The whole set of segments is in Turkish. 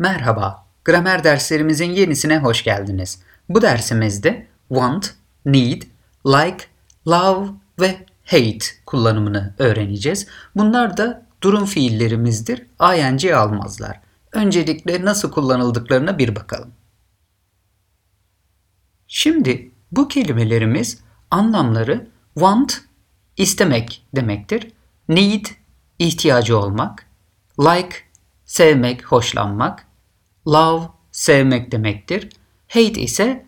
Merhaba, gramer derslerimizin yenisine hoş geldiniz. Bu dersimizde want, need, like, love ve hate kullanımını öğreneceğiz. Bunlar da durum fiillerimizdir, ing almazlar. Öncelikle nasıl kullanıldıklarına bir bakalım. Şimdi bu kelimelerimiz anlamları want, istemek demektir. Need, ihtiyacı olmak. Like, sevmek, hoşlanmak. Love, sevmek demektir. Hate ise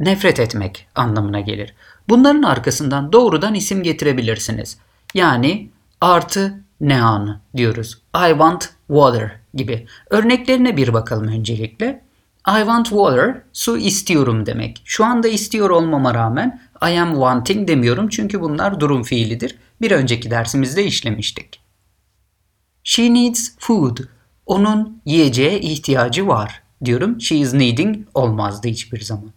nefret etmek anlamına gelir. Bunların arkasından doğrudan isim getirebilirsiniz. Yani artı noun diyoruz. I want water gibi. Örneklerine bir bakalım öncelikle. I want water, su istiyorum demek. Şu anda istiyor olmama rağmen I am wanting demiyorum çünkü bunlar durum fiilidir. Bir önceki dersimizde işlemiştik. She needs food. Onun yiyeceğe ihtiyacı var diyorum. She is needing olmazdı hiçbir zaman.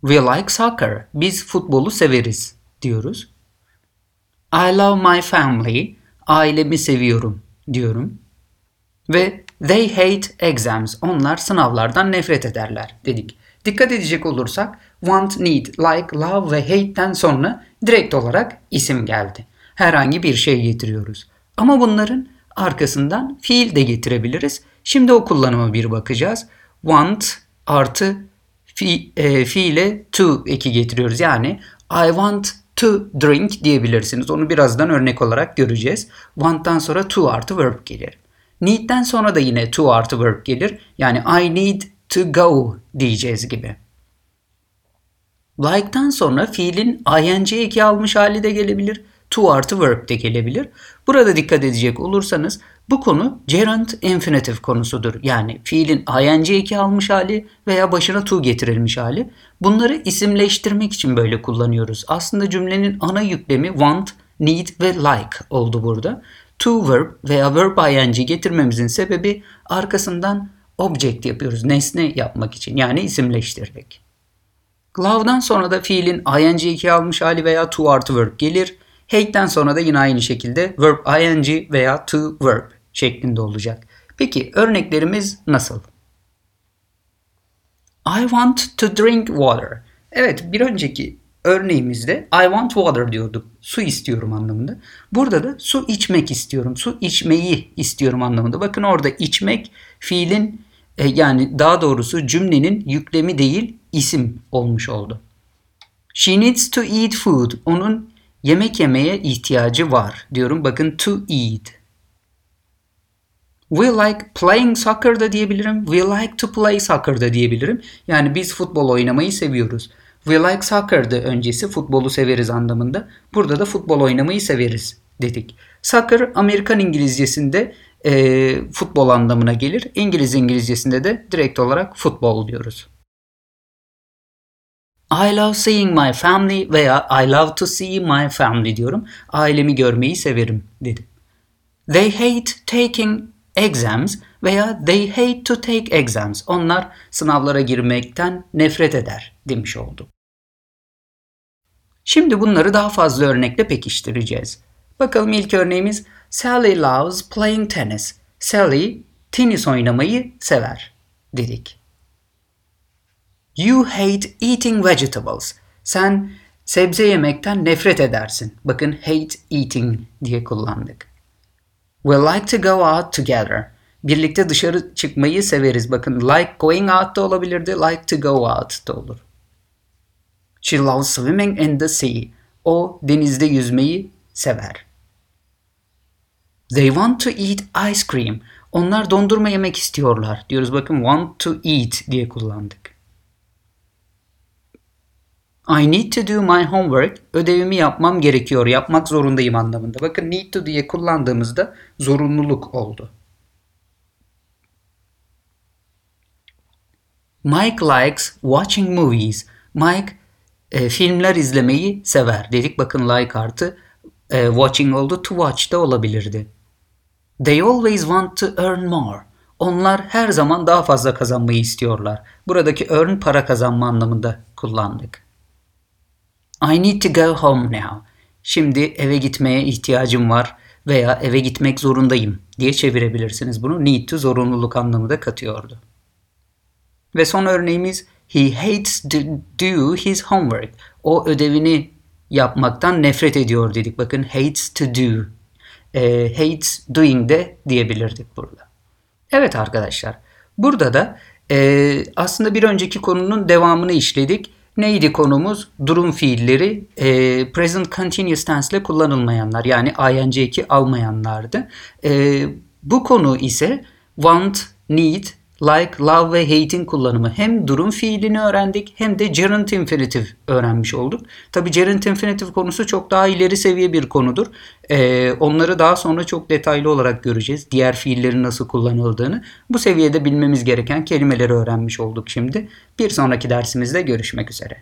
We like soccer. Biz futbolu severiz diyoruz. I love my family. Ailemi seviyorum diyorum. Ve they hate exams. Onlar sınavlardan nefret ederler dedik. Dikkat edecek olursak want, need, like, love ve hate'den sonra direkt olarak isim geldi. Herhangi bir şey getiriyoruz. Ama bunların arkasından fiil de getirebiliriz. Şimdi o kullanıma bir bakacağız. Want artı fi, e, fiile to eki getiriyoruz. Yani I want to drink diyebilirsiniz. Onu birazdan örnek olarak göreceğiz. Want'tan sonra to artı verb gelir. Need'den sonra da yine to artı verb gelir. Yani I need to go diyeceğiz gibi. Like'tan sonra fiilin ing eki almış hali de gelebilir. To artı verb de gelebilir. Burada dikkat edecek olursanız bu konu gerund infinitive konusudur. Yani fiilin ing eki almış hali veya başına to getirilmiş hali. Bunları isimleştirmek için böyle kullanıyoruz. Aslında cümlenin ana yüklemi want, need ve like oldu burada. To verb veya verb ing getirmemizin sebebi arkasından object yapıyoruz. Nesne yapmak için yani isimleştirdik. Love'dan sonra da fiilin ing eki almış hali veya to artı verb gelir. Hate'den sonra da yine aynı şekilde verb ing veya to verb şeklinde olacak. Peki örneklerimiz nasıl? I want to drink water. Evet bir önceki örneğimizde I want water diyorduk. Su istiyorum anlamında. Burada da su içmek istiyorum. Su içmeyi istiyorum anlamında. Bakın orada içmek fiilin e, yani daha doğrusu cümlenin yüklemi değil isim olmuş oldu. She needs to eat food. Onun yemek yemeye ihtiyacı var diyorum. Bakın to eat. We like playing soccer da diyebilirim. We like to play soccer da diyebilirim. Yani biz futbol oynamayı seviyoruz. We like soccer da öncesi futbolu severiz anlamında. Burada da futbol oynamayı severiz dedik. Soccer Amerikan İngilizcesinde e, futbol anlamına gelir. İngiliz İngilizcesinde de direkt olarak futbol diyoruz. I love seeing my family veya I love to see my family diyorum. Ailemi görmeyi severim dedim. They hate taking exams veya they hate to take exams. Onlar sınavlara girmekten nefret eder demiş oldum. Şimdi bunları daha fazla örnekle pekiştireceğiz. Bakalım ilk örneğimiz Sally loves playing tennis. Sally tenis oynamayı sever dedik. You hate eating vegetables. Sen sebze yemekten nefret edersin. Bakın hate eating diye kullandık. We like to go out together. Birlikte dışarı çıkmayı severiz. Bakın like going out da olabilirdi. Like to go out da olur. She loves swimming in the sea. O denizde yüzmeyi sever. They want to eat ice cream. Onlar dondurma yemek istiyorlar. Diyoruz bakın want to eat diye kullandık. I need to do my homework. Ödevimi yapmam gerekiyor. Yapmak zorundayım anlamında. Bakın need to diye kullandığımızda zorunluluk oldu. Mike likes watching movies. Mike e, filmler izlemeyi sever. Dedik bakın like artı e, watching oldu. To watch da olabilirdi. They always want to earn more. Onlar her zaman daha fazla kazanmayı istiyorlar. Buradaki earn para kazanma anlamında kullandık. I need to go home now. Şimdi eve gitmeye ihtiyacım var veya eve gitmek zorundayım diye çevirebilirsiniz bunu. Need to zorunluluk anlamı da katıyordu. Ve son örneğimiz he hates to do his homework. O ödevini yapmaktan nefret ediyor dedik. Bakın hates to do. E, hates doing de diyebilirdik burada. Evet arkadaşlar. Burada da e, aslında bir önceki konunun devamını işledik. Neydi konumuz? Durum fiilleri e, present continuous tense ile kullanılmayanlar yani ing eki almayanlardı. E, bu konu ise want, need, like, love ve hate'in kullanımı. Hem durum fiilini öğrendik hem de gerund infinitive öğrenmiş olduk. Tabi gerund infinitive konusu çok daha ileri seviye bir konudur. Ee, onları daha sonra çok detaylı olarak göreceğiz. Diğer fiillerin nasıl kullanıldığını. Bu seviyede bilmemiz gereken kelimeleri öğrenmiş olduk şimdi. Bir sonraki dersimizde görüşmek üzere.